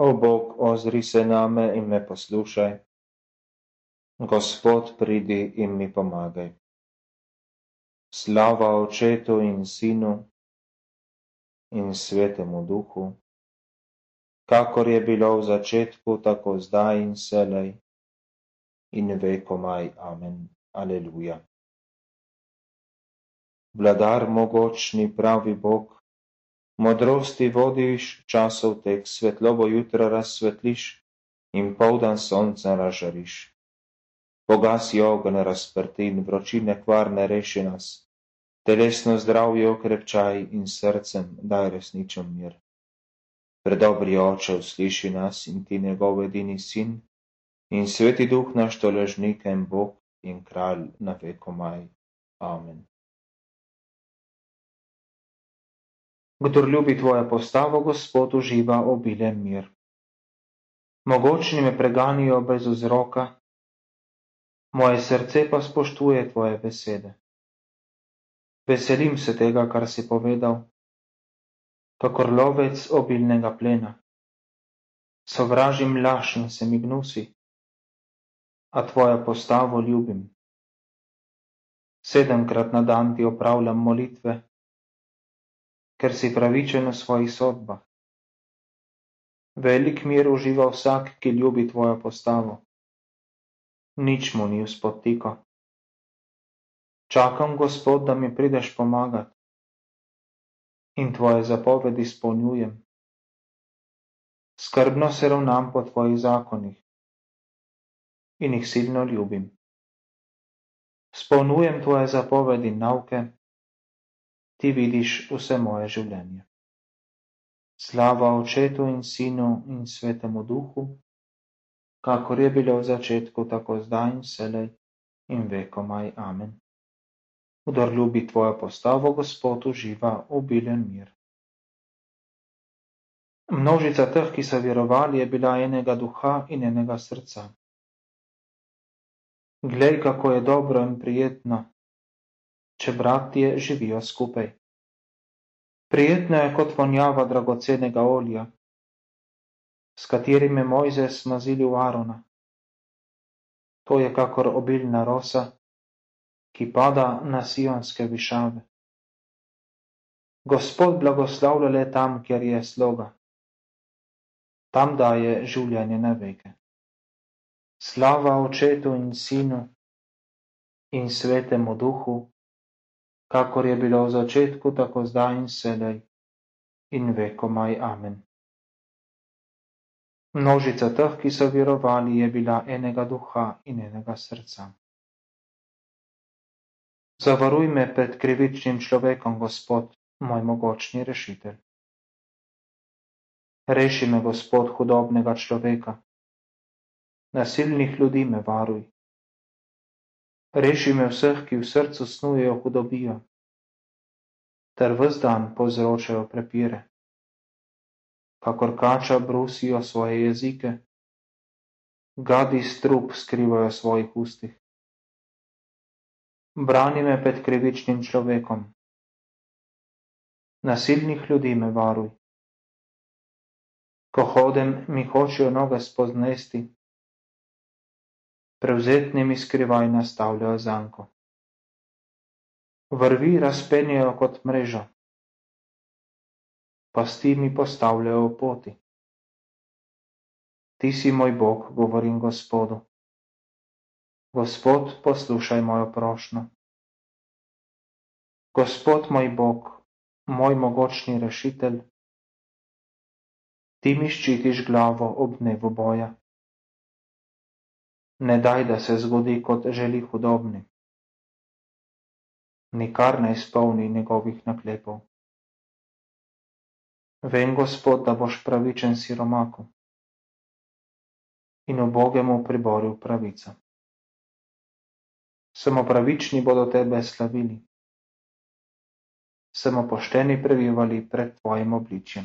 O Bog, ozri se name in me poslušaj. Gospod, pridi in mi pomagaj. Slava očetu in sinu in svetemu duhu, kakor je bilo v začetku, tako zdaj in selej in vekomaj. Amen. Aleluja. Vladar mogočni pravi Bog, modrosti vodiš časov tek, svetlobo jutra razsvetliš in poldan sonca razžariš. Pogasi ogen razprtin, vročine kvarne reši nas, telesno zdravje okrepčaj in srcem daj resničen mir. Predobri oče usliši nas in ti njegov edini sin in sveti duh naš toležnik in Bog in kralj na vekomaj. Amen. Kdor ljubi tvojo postavo, Gospod uživa obilen mir. Mogočni me preganijo brez vzroka, moje srce pa spoštuje tvoje besede. Veselim se tega, kar si povedal, kakor lovec obilnega plena. Sovražim laž in se mi gnusi, a tvojo postavo ljubim. Sedemkrat na dan ti opravljam molitve, ker si pravičen v svojih sodbah. Velik mir uživa vsak, ki ljubi tvojo postavo. Nič mu ni vzpodtiko. Čakam, Gospod, da mi prideš pomagat in tvoje zapovedi izpolnjujem. Skrbno se ravnam po tvojih zakonih in jih silno ljubim. Spolnjujem tvoje zapovedi in nauke, ti vidiš vse moje življenje. Slava očetu in sinu in svetemu duhu, kakor je bilo v začetku, tako zdaj in selej in vekomaj. Amen. Kdor ljubi tvojo postavo, Gospod uživa obilen mir. Množica teh, ki so verovali, je bila enega duha in enega srca. Glej, kako je dobro in prijetno, če bratje živijo skupaj. Prijetno je kot vonjava dragocenega olja, s katerim je Mojze smazili v Arona. To je kakor obilna rosa, ki pada na sionske višave. Gospod blagoslavlja le tam, kjer je sloga. Tam daje življenje na veke. Slava očetu in sinu in svetemu duhu, kakor je bilo v začetku, tako zdaj in sedaj in vekomaj. Amen. Množica teh, ki so verovali, je bila enega duha in enega srca. Zavaruj me pred krivičnim človekom, Gospod, moj mogočni rešitelj. Reši me, Gospod, hudobnega človeka. Nasilnih ljudi me varuj. Reši me vseh, ki v srcu snujejo hudobijo, ter vse dan povzročajo prepire. Kakor kača brusijo svoje jezike, gadi strup skrivajo v svojih ustih. Brani me pred krivičnim človekom. Nasilnih ljudi me varuj. Ko hodem, mi hočejo noge spoznesti, prevzetni mi skrivaj nastavljajo zanko. Vrvi razpenjajo kot mrežo, pasti mi postavljajo v poti. Ti si moj Bog, govorim Gospodu. Gospod, poslušaj mojo prošnjo. Gospod moj Bog, moj mogočni rešitelj, ti mi ščitiš glavo ob dnevu boja ne daj, da se zgodi, kot želi hudobni. Nikar ne izpolni njegovih naklepov. Vem, Gospod, da boš pravičen siromaku in ubogemu priboril pravico. Samo pravični bodo tebe slavili, samo pošteni prebivali pred tvojim obličjem.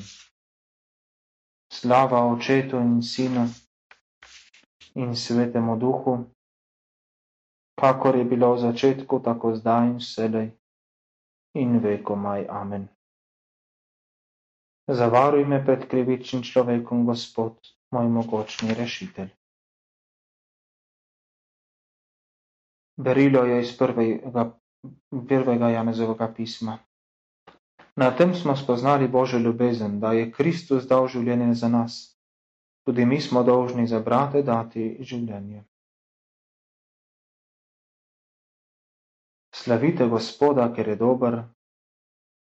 Slava očetu in sinu in svetemu duhu, kakor je bilo v začetku, tako zdaj in vselej in vekomaj. Amen. Zavaruj me pred krivičnim človekom, Gospod, moj mogočni rešitelj. Berilo je iz prvega, prvega Janezovega pisma. Na tem smo spoznali Božjo ljubezen, da je Kristus dal življenje za nas. Tudi mi smo dolžni za brate dati življenje. Slavite Gospoda, ker je dober,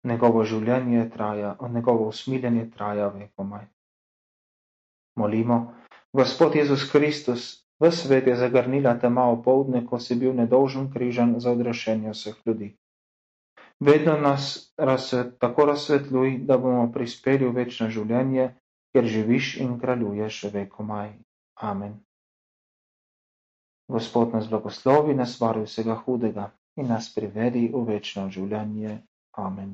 njegovo življenje traja, njegovo usmiljenje traja vekomaj. Molimo, Gospod Jezus Kristus, v svet je zagrnila tema opoldne, ko si bil nedolžen križan za odrešenje vseh ljudi. Vedno nas razsvet, tako razsvetljuj, da bomo prispeli v večno življenje, ker živiš in kraljuješ vekomaj. Amen. Gospod nas blagoslovi, nas varuje vsega hudega in nas privedi v večno življenje. Amen.